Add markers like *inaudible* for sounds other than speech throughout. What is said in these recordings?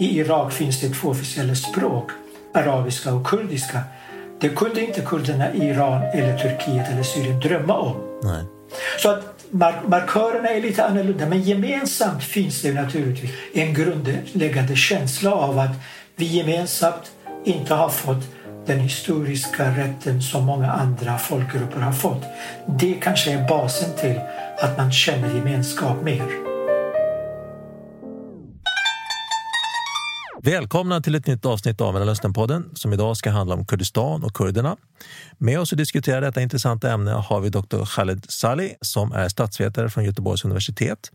i Irak finns det två officiella språk, arabiska och kurdiska. Det kunde inte kurderna i Iran, eller Turkiet eller Syrien drömma om. Nej. Så att mark markörerna är lite annorlunda, men gemensamt finns det naturligtvis en grundläggande känsla av att vi gemensamt inte har fått den historiska rätten som många andra folkgrupper har fått. Det kanske är basen till att man känner gemenskap mer. Välkomna till ett nytt avsnitt av Mellanösternpodden som idag ska handla om Kurdistan och kurderna. Med oss att diskutera detta intressanta ämne har vi Dr. Khaled Salih som är statsvetare från Göteborgs universitet.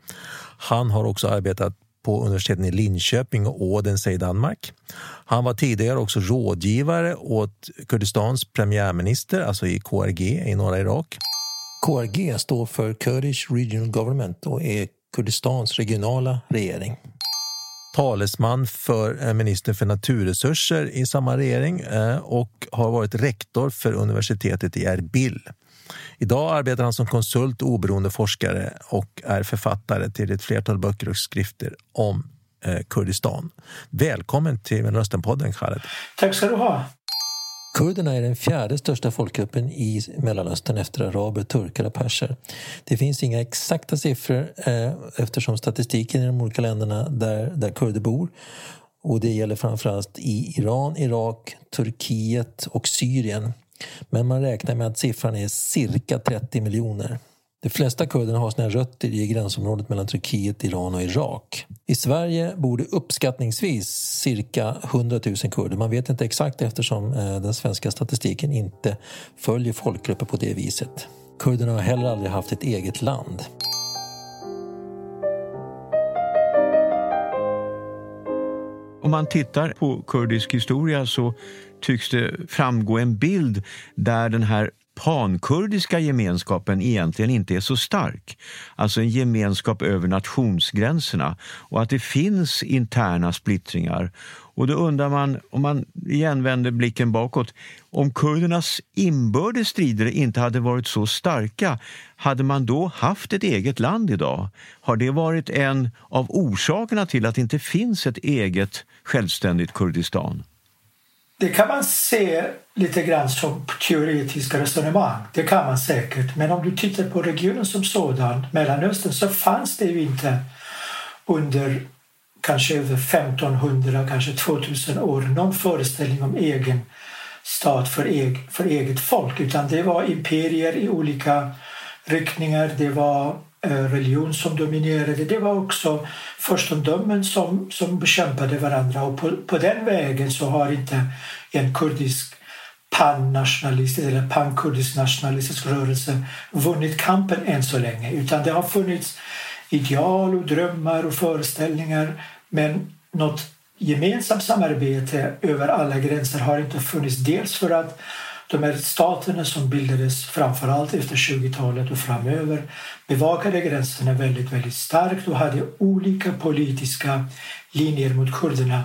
Han har också arbetat på universiteten i Linköping och Odense i Danmark. Han var tidigare också rådgivare åt Kurdistans premiärminister, alltså i KRG i norra Irak. KRG står för Kurdish Regional Government och är Kurdistans regionala regering talesman för eh, ministern för naturresurser i samma regering eh, och har varit rektor för universitetet i Erbil. Idag arbetar han som konsult och oberoende forskare och är författare till ett flertal böcker och skrifter om eh, Kurdistan. Välkommen till Mellanösternpodden, Khaled. Tack ska du ha. Kurderna är den fjärde största folkgruppen i Mellanöstern efter araber, turkar och perser. Det finns inga exakta siffror eh, eftersom statistiken i de olika länderna där, där kurder bor och det gäller framförallt i Iran, Irak, Turkiet och Syrien. Men man räknar med att siffran är cirka 30 miljoner. De flesta kurderna har sina rötter i gränsområdet mellan Turkiet, Iran och Irak. I Sverige bor det uppskattningsvis cirka 100 000 kurder. Man vet inte exakt eftersom eh, den svenska statistiken inte följer folkgrupper på det viset. Kurderna har heller aldrig haft ett eget land. Om man tittar på kurdisk historia så tycks det framgå en bild där den här pankurdiska gemenskapen egentligen inte är så stark. Alltså en gemenskap över nationsgränserna och att det finns interna splittringar. Och då undrar man, om man igen vänder blicken bakåt, om kurdernas inbördes strider inte hade varit så starka, hade man då haft ett eget land idag? Har det varit en av orsakerna till att det inte finns ett eget självständigt Kurdistan? Det kan man se lite grann som teoretiska resonemang. Det kan man säkert. Men om du tittar på regionen som sådan, Mellanöstern, så fanns det ju inte under kanske över 1500, kanske 2000 år någon föreställning om egen stat för, eg, för eget folk. Utan det var imperier i olika riktningar. Det var Eh, religion som dominerade. Det var också förstendömen som, som bekämpade varandra och på, på den vägen så har inte en kurdisk pannationalistisk eller pankurdisk nationalistisk rörelse vunnit kampen än så länge utan det har funnits ideal och drömmar och föreställningar men något gemensamt samarbete över alla gränser har inte funnits. Dels för att de här staterna som bildades framförallt efter 20-talet och framöver bevakade gränserna väldigt, väldigt starkt och hade olika politiska linjer mot kurderna.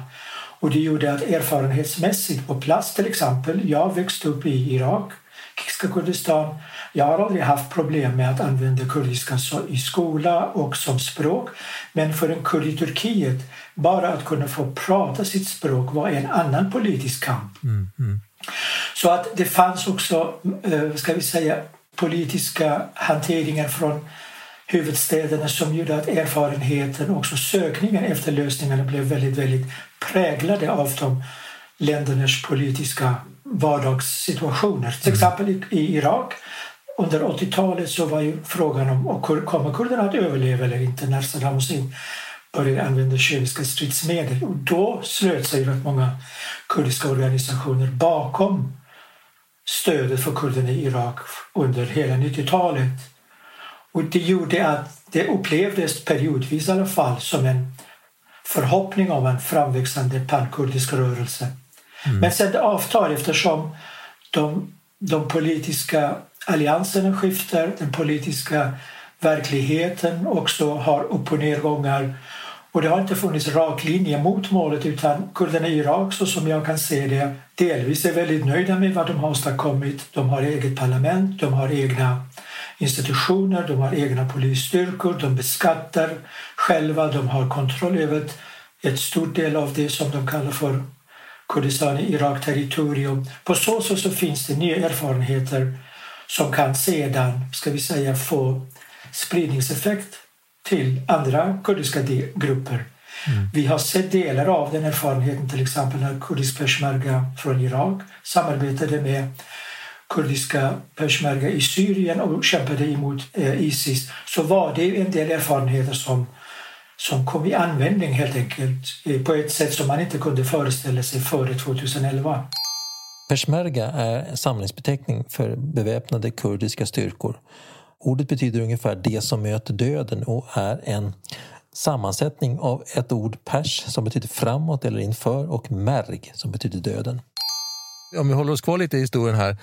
Och det gjorde att erfarenhetsmässigt på plats till exempel, jag växte upp i Irak, Kirgiziska Kurdistan. Jag har aldrig haft problem med att använda kurdiska i skola och som språk. Men för en kurd i Turkiet, bara att kunna få prata sitt språk var en annan politisk kamp. Mm, mm. Så att det fanns också, eh, ska vi säga, politiska hanteringar från huvudstäderna som gjorde att erfarenheten och också sökningen efter lösningarna blev väldigt, väldigt präglade av de ländernas politiska vardagssituationer. Till mm. exempel i Irak under 80-talet så var ju frågan om kommer kurderna att överleva eller inte när Saddam Hussein började använda kemiska stridsmedel. Och då slöt sig rätt många kurdiska organisationer bakom stödet för kurderna i Irak under hela 90-talet. Och det gjorde att det upplevdes periodvis i alla fall som en förhoppning om en framväxande pankurdisk rörelse. Mm. Men sen det avtar eftersom de, de politiska allianserna skiftar, den politiska verkligheten också har upp och nedgångar och det har inte funnits rak linje mot målet utan kurderna i Irak, så som jag kan se det, delvis är väldigt nöjda med vad de har åstadkommit. De har eget parlament, de har egna institutioner, de har egna polisstyrkor, de beskattar själva, de har kontroll över ett stort del av det som de kallar för Kurdistan i Irak territorium. På så sätt så finns det nya erfarenheter som kan sedan, ska vi säga, få spridningseffekt till andra kurdiska grupper. Mm. Vi har sett delar av den erfarenheten, till exempel när kurdisk peshmerga från Irak samarbetade med kurdiska peshmerga i Syrien och kämpade emot eh, Isis så var det en del erfarenheter som, som kom i användning helt enkelt eh, på ett sätt som man inte kunde föreställa sig före 2011. Peshmerga är samlingsbeteckning för beväpnade kurdiska styrkor. Ordet betyder ungefär det som möter döden och är en sammansättning av ett ord pers som betyder framåt eller inför och merg som betyder döden. Om vi håller oss kvar lite i historien här.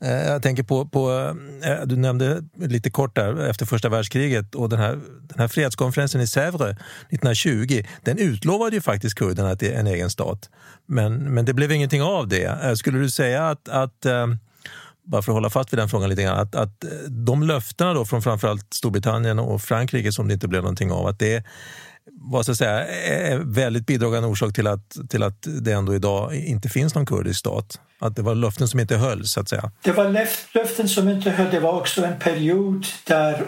Eh, jag tänker på, på eh, du nämnde lite kort där efter första världskriget och den här, den här fredskonferensen i Sèvres 1920. Den utlovade ju faktiskt kurderna till en egen stat. Men, men det blev ingenting av det. Eh, skulle du säga att, att bara för att hålla fast vid den frågan lite grann, att, att eh, de löftena då från framförallt Storbritannien och Frankrike som det inte blev någonting av, att det vad ska jag säga, är väldigt bidragande orsak till att, till att det ändå idag inte finns någon kurdisk stat. Att det var löften som inte höll, så att säga. Det var löften som inte höll. Det var också en period där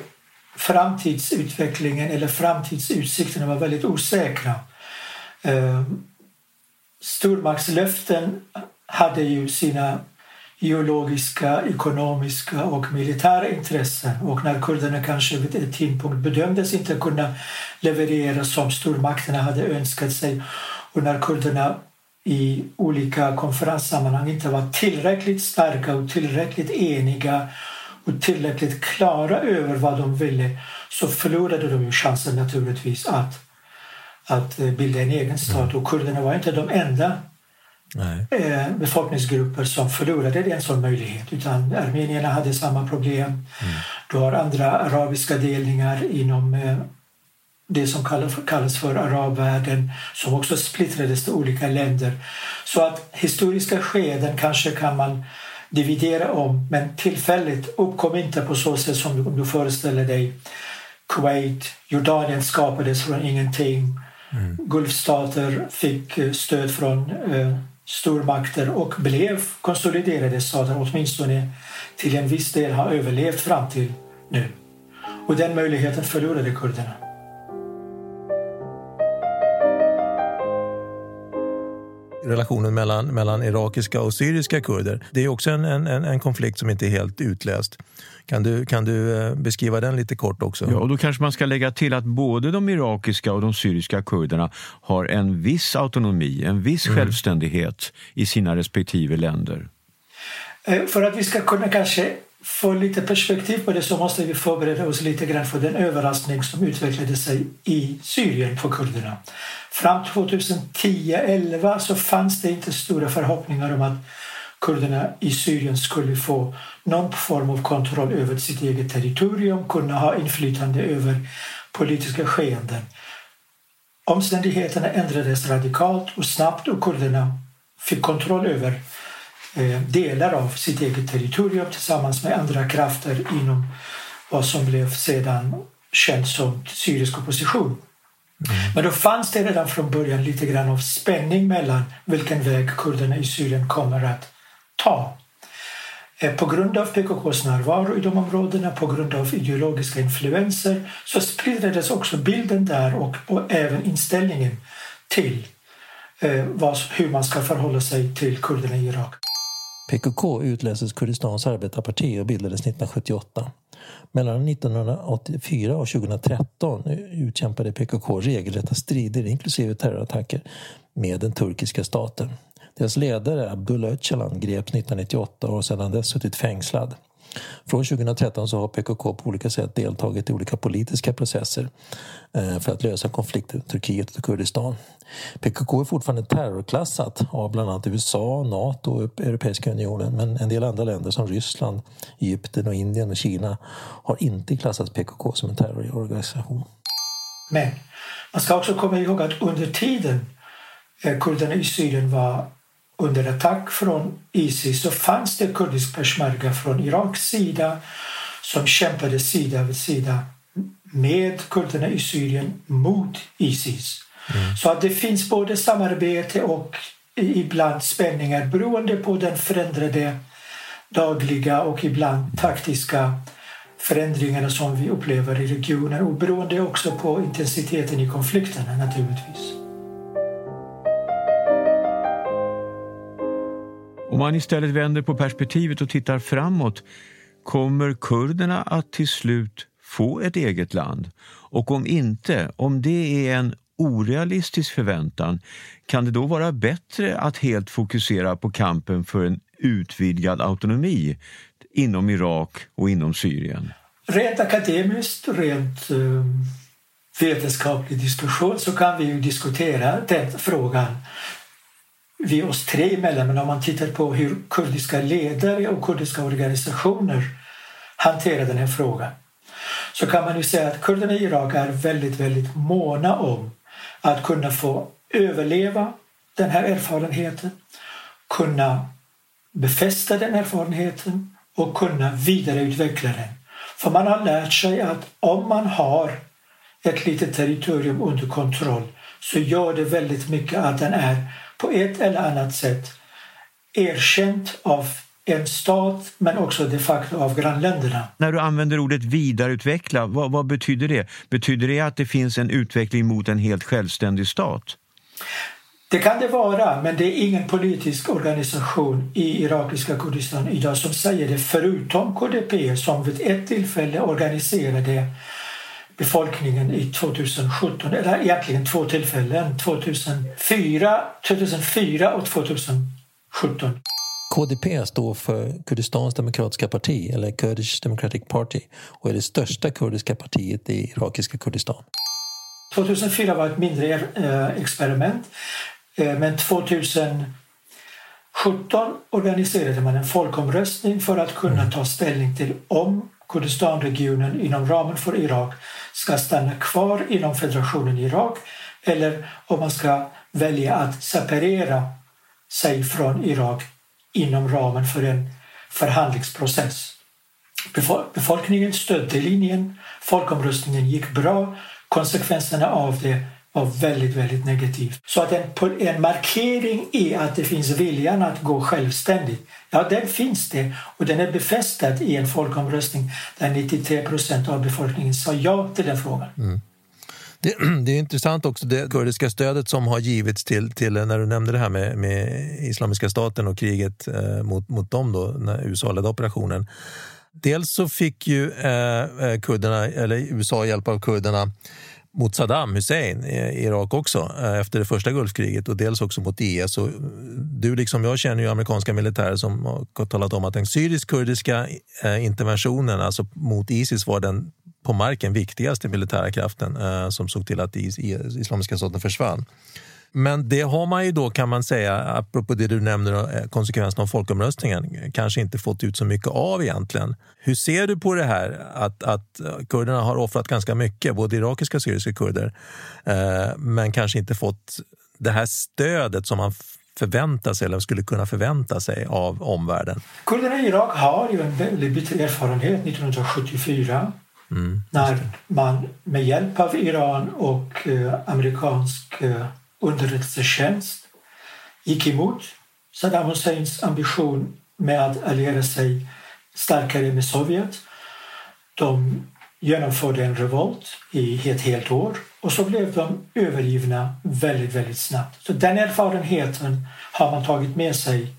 framtidsutvecklingen eller framtidsutsikterna var väldigt osäkra. Stormaktslöften hade ju sina geologiska, ekonomiska och militära intressen och när kurderna kanske vid en tidpunkt bedömdes inte kunna leverera som stormakterna hade önskat sig och när kurderna i olika konferenssammanhang inte var tillräckligt starka och tillräckligt eniga och tillräckligt klara över vad de ville så förlorade de ju chansen naturligtvis att, att bilda en egen stat. Och kurderna var inte de enda Nej. Eh, befolkningsgrupper som förlorade en sån möjlighet. Utan armenierna hade samma problem. Mm. Du har andra arabiska delningar inom eh, det som kallas för arabvärlden som också splittrades till olika länder. Så att historiska skeden kanske kan man dividera om men tillfälligt uppkom inte på så sätt som du föreställer dig. Kuwait, Jordanien skapades från ingenting. Mm. Gulfstater fick eh, stöd från stormakter och blev konsoliderade stater, åtminstone till en viss del har överlevt fram till nu. Och den möjligheten förlorade kurderna. Relationen mellan, mellan irakiska och syriska kurder. Det är också en, en, en konflikt som inte är helt utläst. Kan du, kan du eh, beskriva den lite kort också? Ja, och då kanske man ska lägga till att både de irakiska och de syriska kurderna har en viss autonomi, en viss mm. självständighet i sina respektive länder. Eh, för att vi ska kunna kanske få lite perspektiv på det så måste vi förbereda oss lite grann för den överraskning som utvecklade sig i Syrien för kurderna. Fram till 2010-11 så fanns det inte stora förhoppningar om att kurderna i Syrien skulle få någon form av kontroll över sitt eget territorium, kunna ha inflytande över politiska skeenden. Omständigheterna ändrades radikalt och snabbt och kurderna fick kontroll över delar av sitt eget territorium tillsammans med andra krafter inom vad som blev sedan känt som syrisk opposition. Mm. Men då fanns det redan från början lite grann av spänning mellan vilken väg kurderna i Syrien kommer att ta. Eh, på grund av PKKs närvaro i de områdena, på grund av ideologiska influenser så splittrades också bilden där och, och även inställningen till eh, vad, hur man ska förhålla sig till kurderna i Irak. PKK utlöstes Kurdistans arbetarparti och bildades 1978. Mellan 1984 och 2013 utkämpade PKK regelrätta strider, inklusive terrorattacker, med den turkiska staten. Deras ledare Abdullah Öcalan greps 1998 och har sedan dess suttit fängslad. Från 2013 så har PKK på olika sätt deltagit i olika politiska processer eh, för att lösa konflikter i Turkiet och Kurdistan. PKK är fortfarande terrorklassat av bland annat USA, Nato och Europeiska unionen men en del andra länder som Ryssland, Egypten, och Indien och Kina har inte klassat PKK som en terrororganisation. Men man ska också komma ihåg att under tiden eh, kurderna i Syrien var under attack från Isis så fanns det kurdisk peshmerga från Iraks sida som kämpade sida vid sida med kurderna i Syrien mot Isis. Mm. Så att det finns både samarbete och ibland spänningar beroende på den förändrade dagliga och ibland taktiska förändringarna som vi upplever i regionen och beroende också på intensiteten i konflikterna naturligtvis. Om man istället vänder på perspektivet och tittar framåt kommer kurderna att till slut få ett eget land? Och om inte, om det är en orealistisk förväntan, kan det då vara bättre att helt fokusera på kampen för en utvidgad autonomi inom Irak och inom Syrien? Rent akademiskt, rent eh, vetenskaplig diskussion så kan vi ju diskutera den frågan vi oss tre emellan. Men om man tittar på hur kurdiska ledare och kurdiska organisationer hanterar den här frågan så kan man ju säga att kurderna i Irak är väldigt, väldigt måna om att kunna få överleva den här erfarenheten, kunna befästa den erfarenheten och kunna vidareutveckla den. För man har lärt sig att om man har ett litet territorium under kontroll så gör det väldigt mycket att den är på ett eller annat sätt erkänd av en stat men också de facto av grannländerna. När du använder ordet vidareutveckla, vad, vad betyder det? Betyder det att det finns en utveckling mot en helt självständig stat? Det kan det vara, men det är ingen politisk organisation i irakiska Kurdistan idag som säger det förutom KDP som vid ett tillfälle organiserade befolkningen i 2017, eller egentligen två tillfällen, 2004, 2004 och 2017. KDP står för Kurdistans demokratiska parti, eller Kurdish Democratic Party och är det största kurdiska partiet i irakiska Kurdistan. 2004 var ett mindre eh, experiment, eh, men 2017 organiserade man en folkomröstning för att kunna ta ställning till om Kurdistanregionen inom ramen för Irak ska stanna kvar inom federationen Irak eller om man ska välja att separera sig från Irak inom ramen för en förhandlingsprocess. Befolkningen stödde linjen, folkomröstningen gick bra, konsekvenserna av det var väldigt, väldigt negativt. Så att en, en markering i att det finns viljan att gå självständigt, ja den finns det och den är befästad i en folkomröstning där 93 procent av befolkningen sa ja till den frågan. Mm. Det, *clears throat* det, är intressant också det kurdiska stödet som har givits till, till när du nämnde det här med, med Islamiska staten och kriget eh, mot, mot dem då, när USA ledde operationen. Dels så fick ju eh, eh, kurderna, eller USA hjälp av kurderna mot Saddam Hussein i Irak också eh, efter det första Gulfkriget och dels också mot IS. Och eh, du liksom jag känner ju amerikanska militärer som har talat om att den syrisk-kurdiska eh, interventionen alltså mot Isis var den på marken viktigaste militära kraften som såg till att Islamiska staten försvann. Men det har man ju då, kan man säga, apropå det du nämner, eh, konsekvenserna av folkomröstningen, kanske inte fått ut så mycket av egentligen. Hur ser du på det här att, att kurderna har offrat ganska mycket, både irakiska och syriska kurder, eh, men kanske inte fått det här stödet som man förväntar sig eller skulle kunna förvänta sig av omvärlden? Kurderna i Irak har ju en väldigt bitter erfarenhet 1974 mm, när man med hjälp av Iran och eh, amerikansk eh, underrättelsetjänst gick emot Saddam Husseins ambition med att alliera sig starkare med Sovjet. De genomförde en revolt i ett helt år och så blev de övergivna väldigt, väldigt snabbt. Så den erfarenheten har man tagit med sig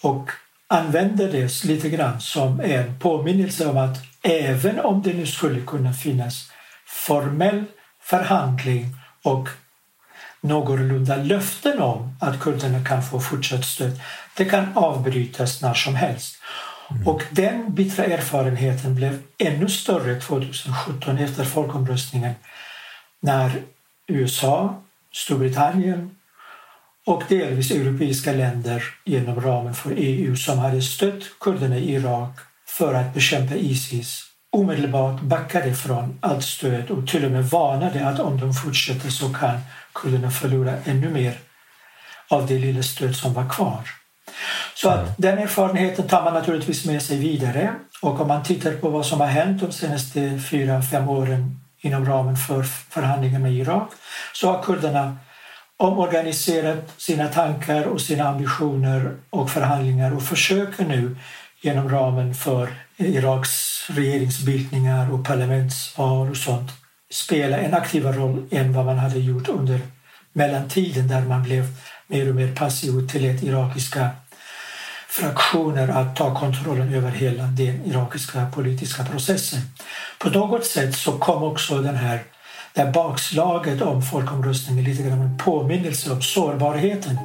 och använder det lite grann som en påminnelse om att även om det nu skulle kunna finnas formell förhandling och någorlunda löften om att kurderna kan få fortsatt stöd. Det kan avbrytas när som helst. Mm. Och den bittra erfarenheten blev ännu större 2017 efter folkomröstningen när USA, Storbritannien och delvis europeiska länder genom ramen för EU som hade stött kurderna i Irak för att bekämpa Isis omedelbart backade från allt stöd och till och med varnade att om de fortsätter så kan kurderna förlora ännu mer av det lilla stöd som var kvar. Så att den erfarenheten tar man naturligtvis med sig vidare och om man tittar på vad som har hänt de senaste fyra, fem åren inom ramen för förhandlingar med Irak så har kurderna omorganiserat sina tankar och sina ambitioner och förhandlingar och försöker nu genom ramen för Iraks regeringsbildningar och parlamentsval och sånt spela en aktivare roll än vad man hade gjort under mellantiden där man blev mer och mer passiv och tillät irakiska fraktioner att ta kontrollen över hela den irakiska politiska processen. På något sätt så kom också den här det bakslaget om folkomröstningen lite grann en påminnelse om sårbarheten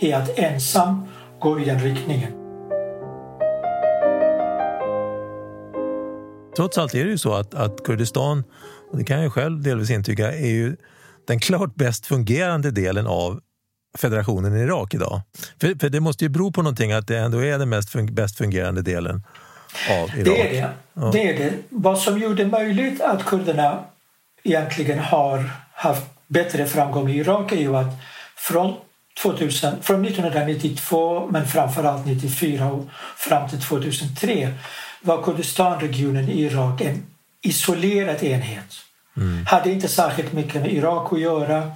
i att ensam gå i den riktningen. Trots allt är det ju så att, att Kurdistan, och det kan jag själv delvis intyga, är ju den klart bäst fungerande delen av federationen i Irak idag. För, för det måste ju bero på någonting att det ändå är den mest fun bäst fungerande delen av Irak. Det är det. Ja. det är det. Vad som gjorde möjligt att kurderna egentligen har haft bättre framgång i Irak är ju att från 2000, från 1992 men framförallt 1994 och fram till 2003 var Kurdistanregionen i Irak en isolerad enhet. Mm. Hade inte särskilt mycket med Irak att göra.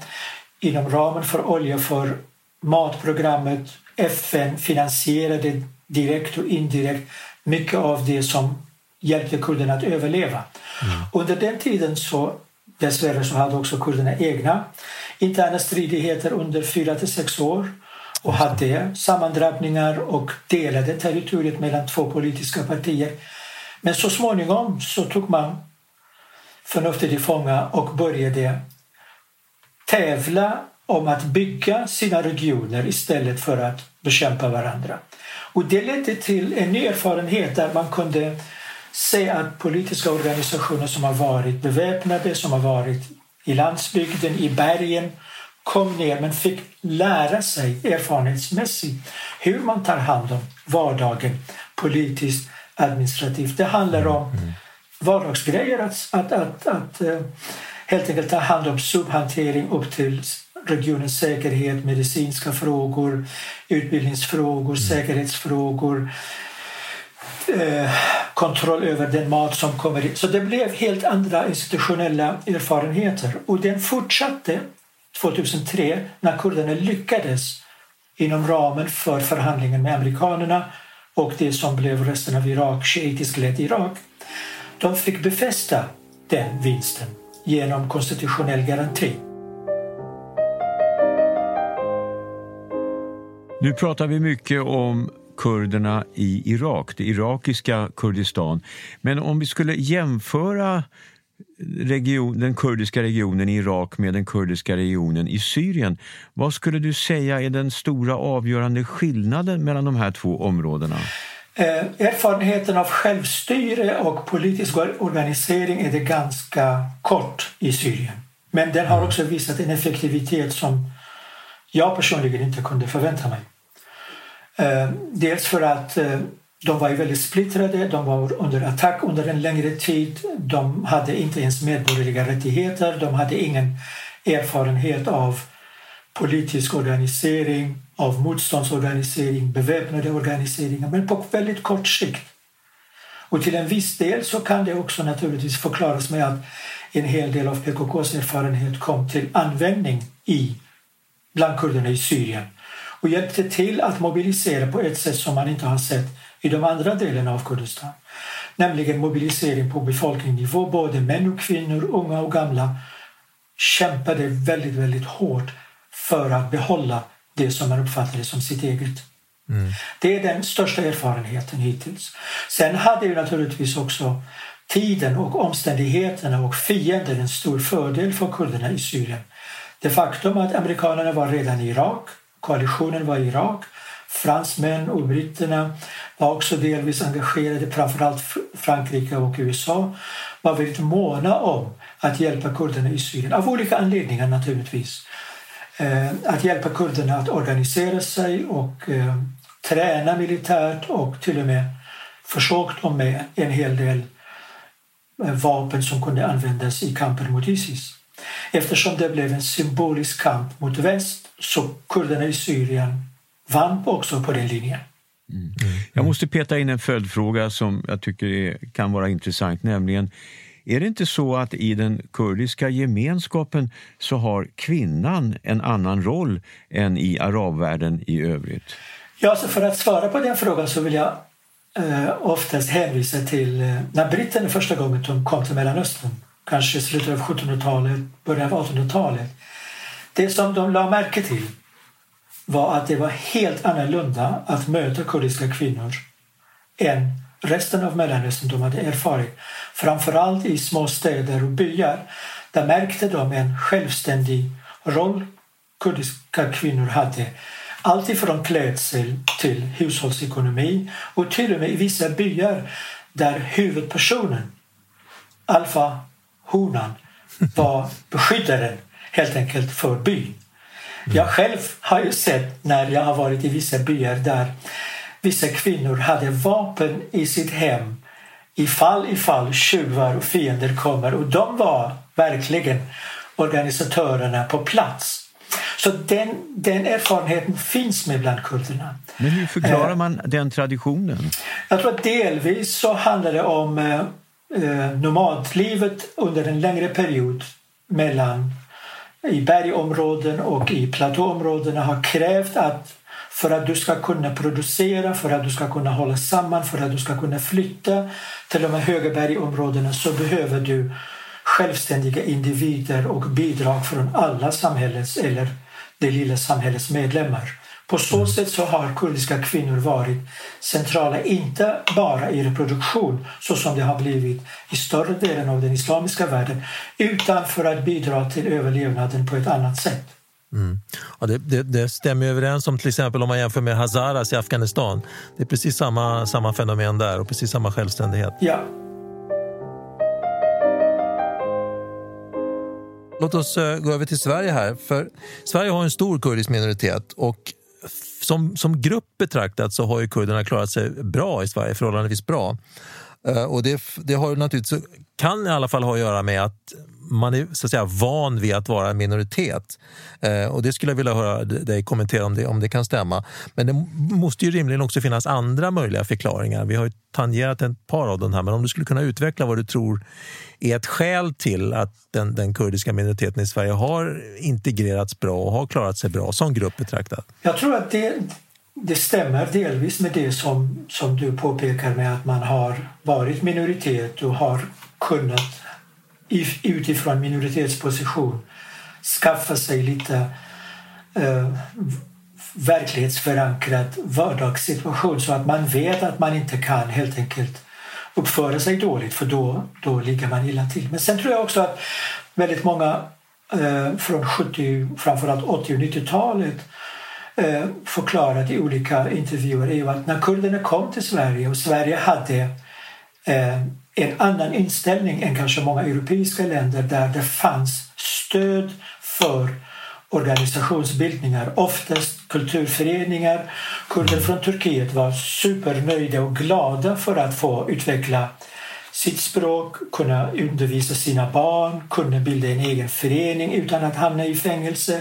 Inom ramen för olja för matprogrammet FN finansierade direkt och indirekt mycket av det som hjälpte kurderna att överleva. Mm. Under den tiden så dessvärre så hade också kurderna egna interna stridigheter under fyra till sex år och hade sammandrabbningar och delade territoriet mellan två politiska partier. Men så småningom så tog man förnuftet i fånga och började tävla om att bygga sina regioner istället för att bekämpa varandra. Och det ledde till en ny erfarenhet där man kunde se att politiska organisationer som har varit beväpnade, som har varit i landsbygden, i bergen kom ner men fick lära sig erfarenhetsmässigt hur man tar hand om vardagen politiskt, administrativt. Det handlar om mm. vardagsgrejer, att, att, att, att eh, helt enkelt ta hand om subhantering upp till regionens säkerhet, medicinska frågor, utbildningsfrågor, mm. säkerhetsfrågor, eh, kontroll över den mat som kommer in. Så det blev helt andra institutionella erfarenheter och den fortsatte 2003 när kurderna lyckades inom ramen för förhandlingen med amerikanerna och det som blev resten av Irak, shiitiskt ledd Irak. De fick befästa den vinsten genom konstitutionell garanti. Nu pratar vi mycket om kurderna i Irak, det irakiska Kurdistan. Men om vi skulle jämföra region, den kurdiska regionen i Irak med den kurdiska regionen i Syrien. Vad skulle du säga är den stora avgörande skillnaden mellan de här två områdena? Eh, erfarenheten av självstyre och politisk organisering är det ganska kort i Syrien. Men den har mm. också visat en effektivitet som jag personligen inte kunde förvänta mig. Eh, dels för att eh, de var väldigt splittrade, de var under attack under en längre tid. De hade inte ens medborgerliga rättigheter, de hade ingen erfarenhet av politisk organisering, av motståndsorganisering, beväpnade organiseringar, men på väldigt kort sikt. Och till en viss del så kan det också naturligtvis förklaras med att en hel del av PKKs erfarenhet kom till användning i bland kurderna i Syrien och hjälpte till att mobilisera på ett sätt som man inte har sett i de andra delarna av Kurdistan. Nämligen mobilisering på befolkningsnivå. Både män och kvinnor, unga och gamla kämpade väldigt, väldigt hårt för att behålla det som man uppfattade som sitt eget. Mm. Det är den största erfarenheten hittills. Sen hade ju naturligtvis också tiden och omständigheterna och fienden en stor fördel för kurderna i Syrien. Det faktum att amerikanerna var redan i Irak, koalitionen var i Irak, fransmän och britterna var också delvis engagerade, framförallt Frankrike och USA var väldigt måna om att hjälpa kurderna i Syrien, av olika anledningar naturligtvis. Eh, att hjälpa kurderna att organisera sig och eh, träna militärt och till och med försåg dem med en hel del eh, vapen som kunde användas i kampen mot Isis. Eftersom det blev en symbolisk kamp mot väst så kurderna i Syrien vann också på den linjen. Mm. Jag måste peta in en följdfråga som jag tycker är, kan vara intressant, nämligen Är det inte så att i den kurdiska gemenskapen så har kvinnan en annan roll än i arabvärlden i övrigt? Ja, så för att svara på den frågan så vill jag eh, oftast hänvisa till eh, när britterna första gången kom till Mellanöstern, kanske slutet av 1700-talet, början av 1800-talet. Det som de la märke till var att det var helt annorlunda att möta kurdiska kvinnor än resten av Mellanöstern de hade erfarit. Framförallt i små städer och byar. Där märkte de en självständig roll kurdiska kvinnor hade. Allt ifrån klädsel till hushållsekonomi och till och med i vissa byar där huvudpersonen, alfahonan, var beskyddaren helt enkelt för byn. Jag själv har ju sett när jag har varit i vissa byar där vissa kvinnor hade vapen i sitt hem ifall ifall tjuvar och fiender kommer och de var verkligen organisatörerna på plats. Så den, den erfarenheten finns med bland kurderna. Men hur förklarar man eh, den traditionen? Jag tror att delvis så handlar det om eh, eh nomadlivet under en längre period mellan i bergområden och i platåområdena har krävt att för att du ska kunna producera, för att du ska kunna hålla samman, för att du ska kunna flytta till de här höga bergområdena så behöver du självständiga individer och bidrag från alla samhällets eller det lilla samhällets medlemmar. På så sätt så har kurdiska kvinnor varit centrala inte bara i reproduktion så som det har blivit i större delen av den islamiska världen utan för att bidra till överlevnaden på ett annat sätt. Mm. Ja, det, det, det, stämmer överens om till exempel om man jämför med Hazaras i Afghanistan. Det är precis samma, samma fenomen där och precis samma självständighet. Ja. Låt oss uh, gå över till Sverige här. För Sverige har en stor kurdisk minoritet och som, som grupp betraktat så har ju kurderna klarat sig bra i Sverige, förhållandevis bra. Eh, och det, det har naturligtvis, kan i alla fall ha att göra med att man är så att säga, van vid att vara en minoritet. Eh, och Det skulle jag vilja höra dig kommentera om det, om det kan stämma. Men det måste ju rimligen också finnas andra möjliga förklaringar. Vi har ju tangerat ett par av dem här, men om du skulle kunna utveckla vad du tror är ett skäl till att den, den kurdiska minoriteten i Sverige har integrerats bra och har klarat sig bra som grupp betraktat? Jag tror att det, det stämmer delvis med det som, som du påpekar med att man har varit minoritet och har kunnat utifrån minoritetsposition skaffa sig lite eh, verklighetsförankrad vardagssituation så att man vet att man inte kan helt enkelt uppföra sig dåligt för då, då ligger man illa till. Men sen tror jag också att väldigt många eh, från 70, framförallt 80 och 90-talet eh, förklarat i olika intervjuer är att när kurderna kom till Sverige och Sverige hade eh, en annan inställning än kanske många europeiska länder där det fanns stöd för organisationsbildningar, oftast kulturföreningar. Kurder från Turkiet var supernöjda och glada för att få utveckla sitt språk, kunna undervisa sina barn, kunna bilda en egen förening utan att hamna i fängelse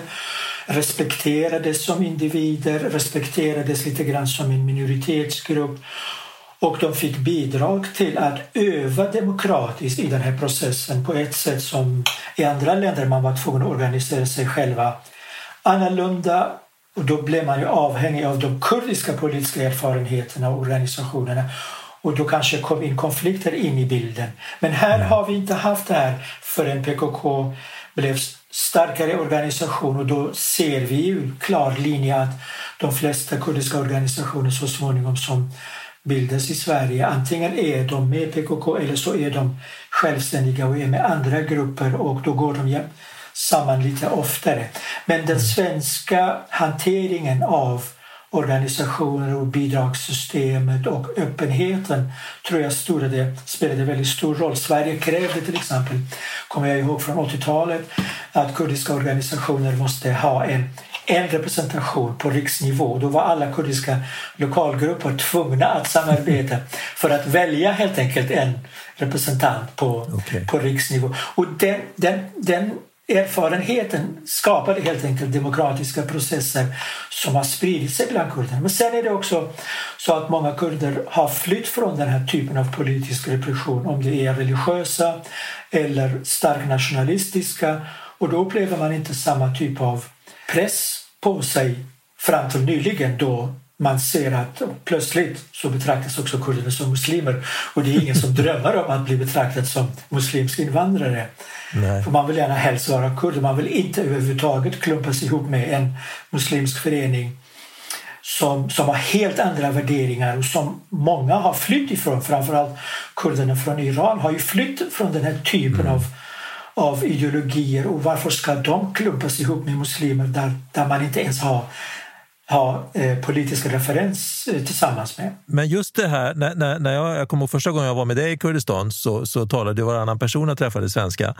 respekterades som individer, respekterades lite grann som en minoritetsgrupp och de fick bidrag till att öva demokratiskt i den här processen på ett sätt som i andra länder man var tvungen att organisera sig själva annorlunda och då blev man ju avhängig av de kurdiska politiska erfarenheterna och organisationerna och då kanske kom in konflikter in i bilden. Men här mm. har vi inte haft det här förrän PKK blev starkare organisation och då ser vi ju klar linje att de flesta kurdiska organisationer så småningom som bildas i Sverige. Antingen är de med PKK eller så är de självständiga och är med andra grupper och då går de samman lite oftare. Men den mm. svenska hanteringen av organisationer och bidragssystemet och öppenheten tror jag stora det spelade väldigt stor roll. Sverige krävde till exempel, kommer jag ihåg från 80-talet, att kurdiska organisationer måste ha en en representation på riksnivå. Då var alla kurdiska lokalgrupper tvungna att samarbeta *laughs* för att välja helt enkelt en representant på, okay. på riksnivå. Och den, den, den erfarenheten skapade helt enkelt demokratiska processer som har spridit sig bland kurderna. Men sen är det också så att många kurder har flytt från den här typen av politisk repression, om det är religiösa eller starkt nationalistiska. Och då upplever man inte samma typ av press på sig fram till nyligen då man ser att plötsligt så betraktas också kurderna som muslimer och det är ingen som *laughs* drömmer om att bli betraktad som muslimsk invandrare. Nej. För man vill gärna helst vara kurd man vill inte överhuvudtaget klumpas ihop med en muslimsk förening som, som har helt andra värderingar och som många har flytt ifrån. Framförallt kurderna från Iran har ju flytt från den här typen mm. av, av ideologier och varför ska de klumpas ihop med muslimer där, där man inte ens har ha eh, politisk referens eh, tillsammans med. Men just det här, när, när, när jag, jag kommer ihåg första gången jag var med dig i Kurdistan så, så talade varannan person jag träffade svenska.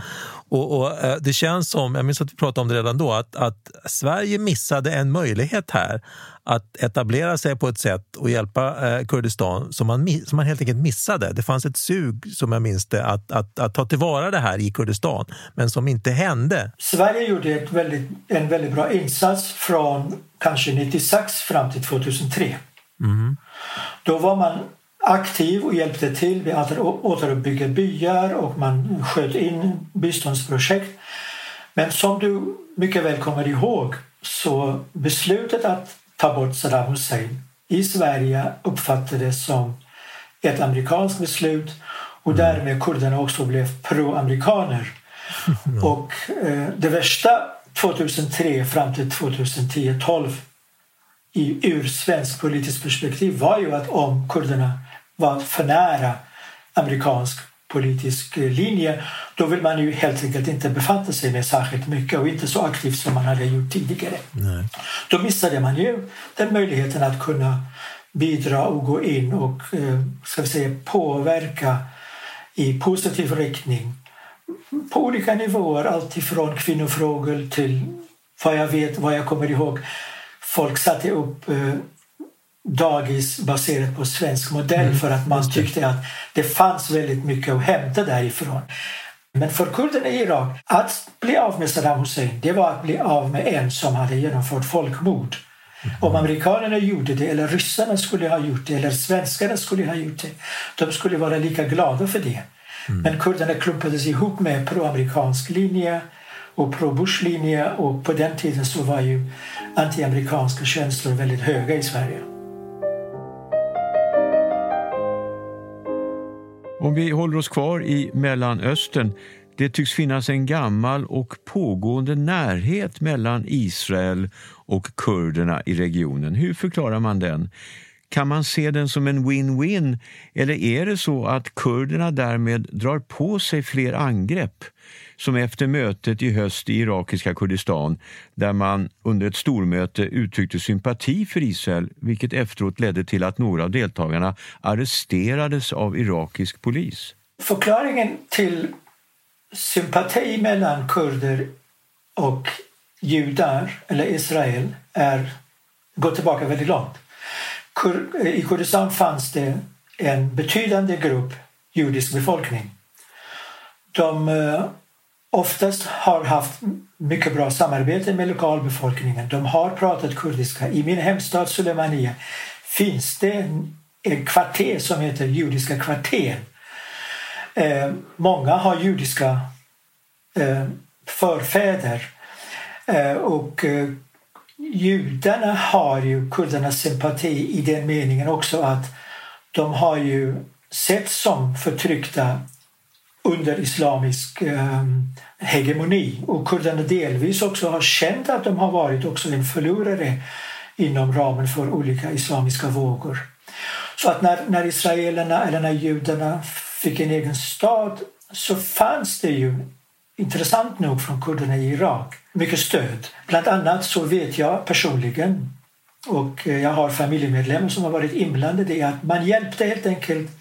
Och, och eh, Det känns som, jag minns att vi pratade om det redan då, att, att Sverige missade en möjlighet här att etablera sig på ett sätt och hjälpa eh, Kurdistan som man, som man helt enkelt missade. Det fanns ett sug, som jag minns det, att, att, att ta tillvara det här i Kurdistan, men som inte hände. Sverige gjorde ett väldigt, en väldigt bra insats från kanske 96 fram till 2003. Mm. Då var man aktiv och hjälpte till med att återuppbygga byar och man sköt in biståndsprojekt. Men som du mycket väl kommer ihåg så beslutet att ta bort Saddam Hussein i Sverige uppfattades som ett amerikanskt beslut och mm. därmed kurderna också blev pro-amerikaner. Mm. Och eh, det värsta 2003 fram till 2010-12 ur svensk politiskt perspektiv var ju att om kurderna var för nära amerikansk politisk linje då vill man ju helt enkelt inte befatta sig med särskilt mycket och inte så aktivt som man hade gjort tidigare. Nej. Då missade man ju den möjligheten att kunna bidra och gå in och eh, ska vi säga, påverka i positiv riktning på olika nivåer, alltifrån kvinnofrågor till vad jag vet, vad jag kommer ihåg. Folk satte upp eh, dagis baserat på svensk modell mm, för att man tyckte att det fanns väldigt mycket att hämta därifrån. Men för kurderna i Irak, att bli av med Saddam Hussein det var att bli av med en som hade genomfört folkmord. Om amerikanerna gjorde det, eller ryssarna skulle ha gjort det, eller svenskarna skulle ha gjort det, de skulle vara lika glada för det. Mm. Men kurderna klumpades ihop med pro-amerikansk linje och pro-Bush linje och på den tiden så var ju anti-amerikanska känslor väldigt höga i Sverige. Om vi håller oss kvar i Mellanöstern. Det tycks finnas en gammal och pågående närhet mellan Israel och kurderna i regionen. Hur förklarar man den? Kan man se den som en win-win eller är det så att kurderna därmed drar på sig fler angrepp? Som efter mötet i höst i irakiska Kurdistan där man under ett stormöte uttryckte sympati för Israel vilket efteråt ledde till att några av deltagarna arresterades av irakisk polis. Förklaringen till sympati mellan kurder och judar, eller Israel, är, går tillbaka väldigt långt. I Kurdistan fanns det en betydande grupp judisk befolkning. De eh, oftast har haft mycket bra samarbete med lokalbefolkningen. De har pratat kurdiska. I min hemstad Sulemania finns det en kvarter som heter Judiska kvarter. Eh, många har judiska eh, förfäder eh, och eh, judarna har ju kurdernas sympati i den meningen också att de har ju sett som förtryckta under islamisk eh, hegemoni och kurderna delvis också har känt att de har varit också en förlorare inom ramen för olika islamiska vågor. Så att när, när israelerna eller när judarna fick en egen stad så fanns det ju intressant nog från kurderna i Irak mycket stöd. Bland annat så vet jag personligen och eh, jag har familjemedlemmar som har varit inblandade i att man hjälpte helt enkelt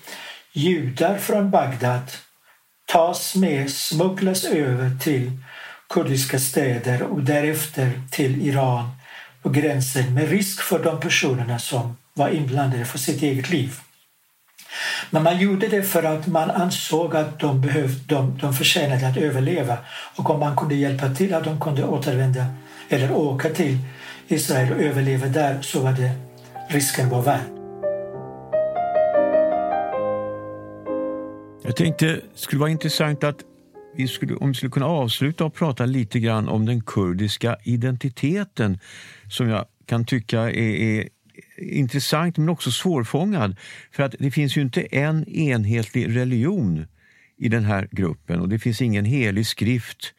judar från Bagdad tas med, smugglas över till kurdiska städer och därefter till Iran på gränsen med risk för de personerna som var inblandade för sitt eget liv. Men man gjorde det för att man ansåg att de, behövde, de, de förtjänade att överleva och om man kunde hjälpa till att de kunde återvända eller åka till Israel och överleva där så var det risken var värd. Jag tänkte det skulle vara intressant att vi skulle, om vi skulle kunna avsluta och prata lite grann om den kurdiska identiteten som jag kan tycka är, är intressant men också svårfångad. För att det finns ju inte en enhetlig religion i den här gruppen och det finns ingen helig skrift,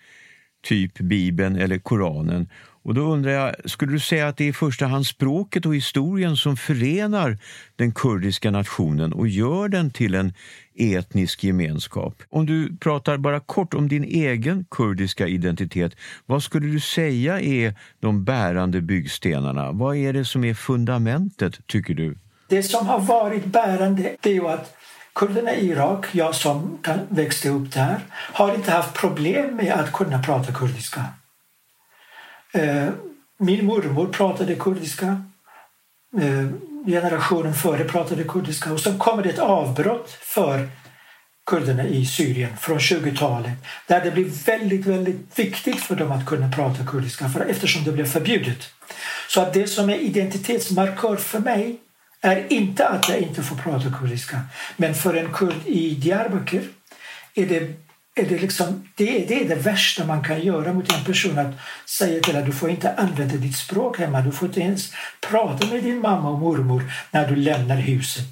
typ Bibeln eller Koranen. Och då undrar jag, skulle du säga att det är i första hand språket och historien som förenar den kurdiska nationen och gör den till en etnisk gemenskap? Om du pratar bara kort om din egen kurdiska identitet, vad skulle du säga är de bärande byggstenarna? Vad är det som är fundamentet, tycker du? Det som har varit bärande det är ju att kurderna i Irak, jag som växte upp där, har inte haft problem med att kunna prata kurdiska. Eh, min mormor pratade kurdiska. Eh, generationen före pratade kurdiska. Och så kommer det ett avbrott för kurderna i Syrien från 20-talet där det blir väldigt, väldigt viktigt för dem att kunna prata kurdiska för, eftersom det blev förbjudet. Så att det som är identitetsmarkör för mig är inte att jag inte får prata kurdiska. Men för en kurd i Diyarbakir är det är det, liksom, det, det är det värsta man kan göra mot en person. Att säga till att du får inte använda ditt språk hemma. Du får inte ens prata med din mamma och mormor när du lämnar huset.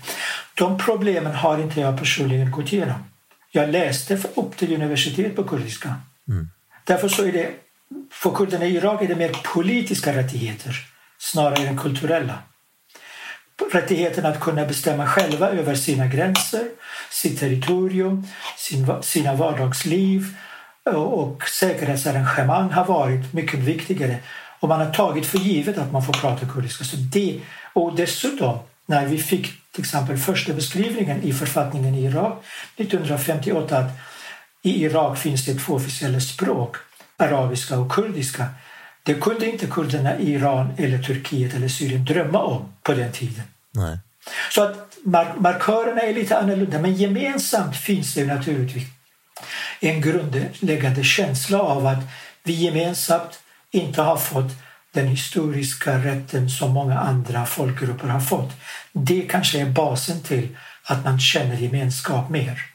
De problemen har inte jag personligen gått igenom. Jag läste upp till universitet på kurdiska. Mm. Därför så är det, för kurderna i Irak är det mer politiska rättigheter snarare än kulturella rättigheten att kunna bestämma själva över sina gränser, sitt territorium, sin, sina vardagsliv och säkerhetsarrangemang har varit mycket viktigare. Och man har tagit för givet att man får prata kurdiska. Så det, och dessutom, när vi fick till exempel första beskrivningen i författningen i Irak 1958 att i Irak finns det två officiella språk, arabiska och kurdiska. Det kunde inte kurderna i Iran, eller Turkiet eller Syrien drömma om på den tiden. Nej. Så att mark markörerna är lite annorlunda, men gemensamt finns det naturligtvis en grundläggande känsla av att vi gemensamt inte har fått den historiska rätten som många andra folkgrupper har fått. Det kanske är basen till att man känner gemenskap mer.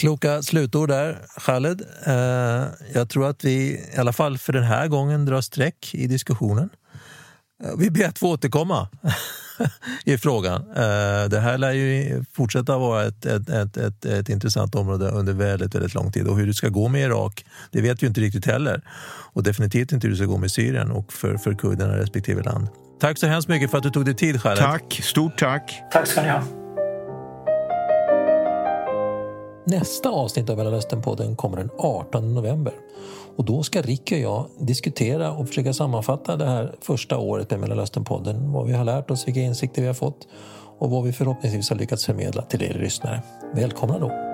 Kloka slutord där, Khaled. Eh, jag tror att vi i alla fall för den här gången drar streck i diskussionen. Eh, vi ber att få återkomma *laughs* i frågan. Eh, det här lär ju fortsätta vara ett, ett, ett, ett, ett intressant område under väldigt, väldigt lång tid. Och hur det ska gå med Irak, det vet vi inte riktigt heller. Och definitivt inte hur det ska gå med Syrien och för, för kurderna respektive land. Tack så hemskt mycket för att du tog dig tid, Khaled. Tack, stort tack. Tack ska ni ha. Nästa avsnitt av Mellanösternpodden kommer den 18 november. Och då ska Ricky och jag diskutera och försöka sammanfatta det här första året med Mellanösternpodden. Vad vi har lärt oss, vilka insikter vi har fått och vad vi förhoppningsvis har lyckats förmedla till er lyssnare. Välkomna då!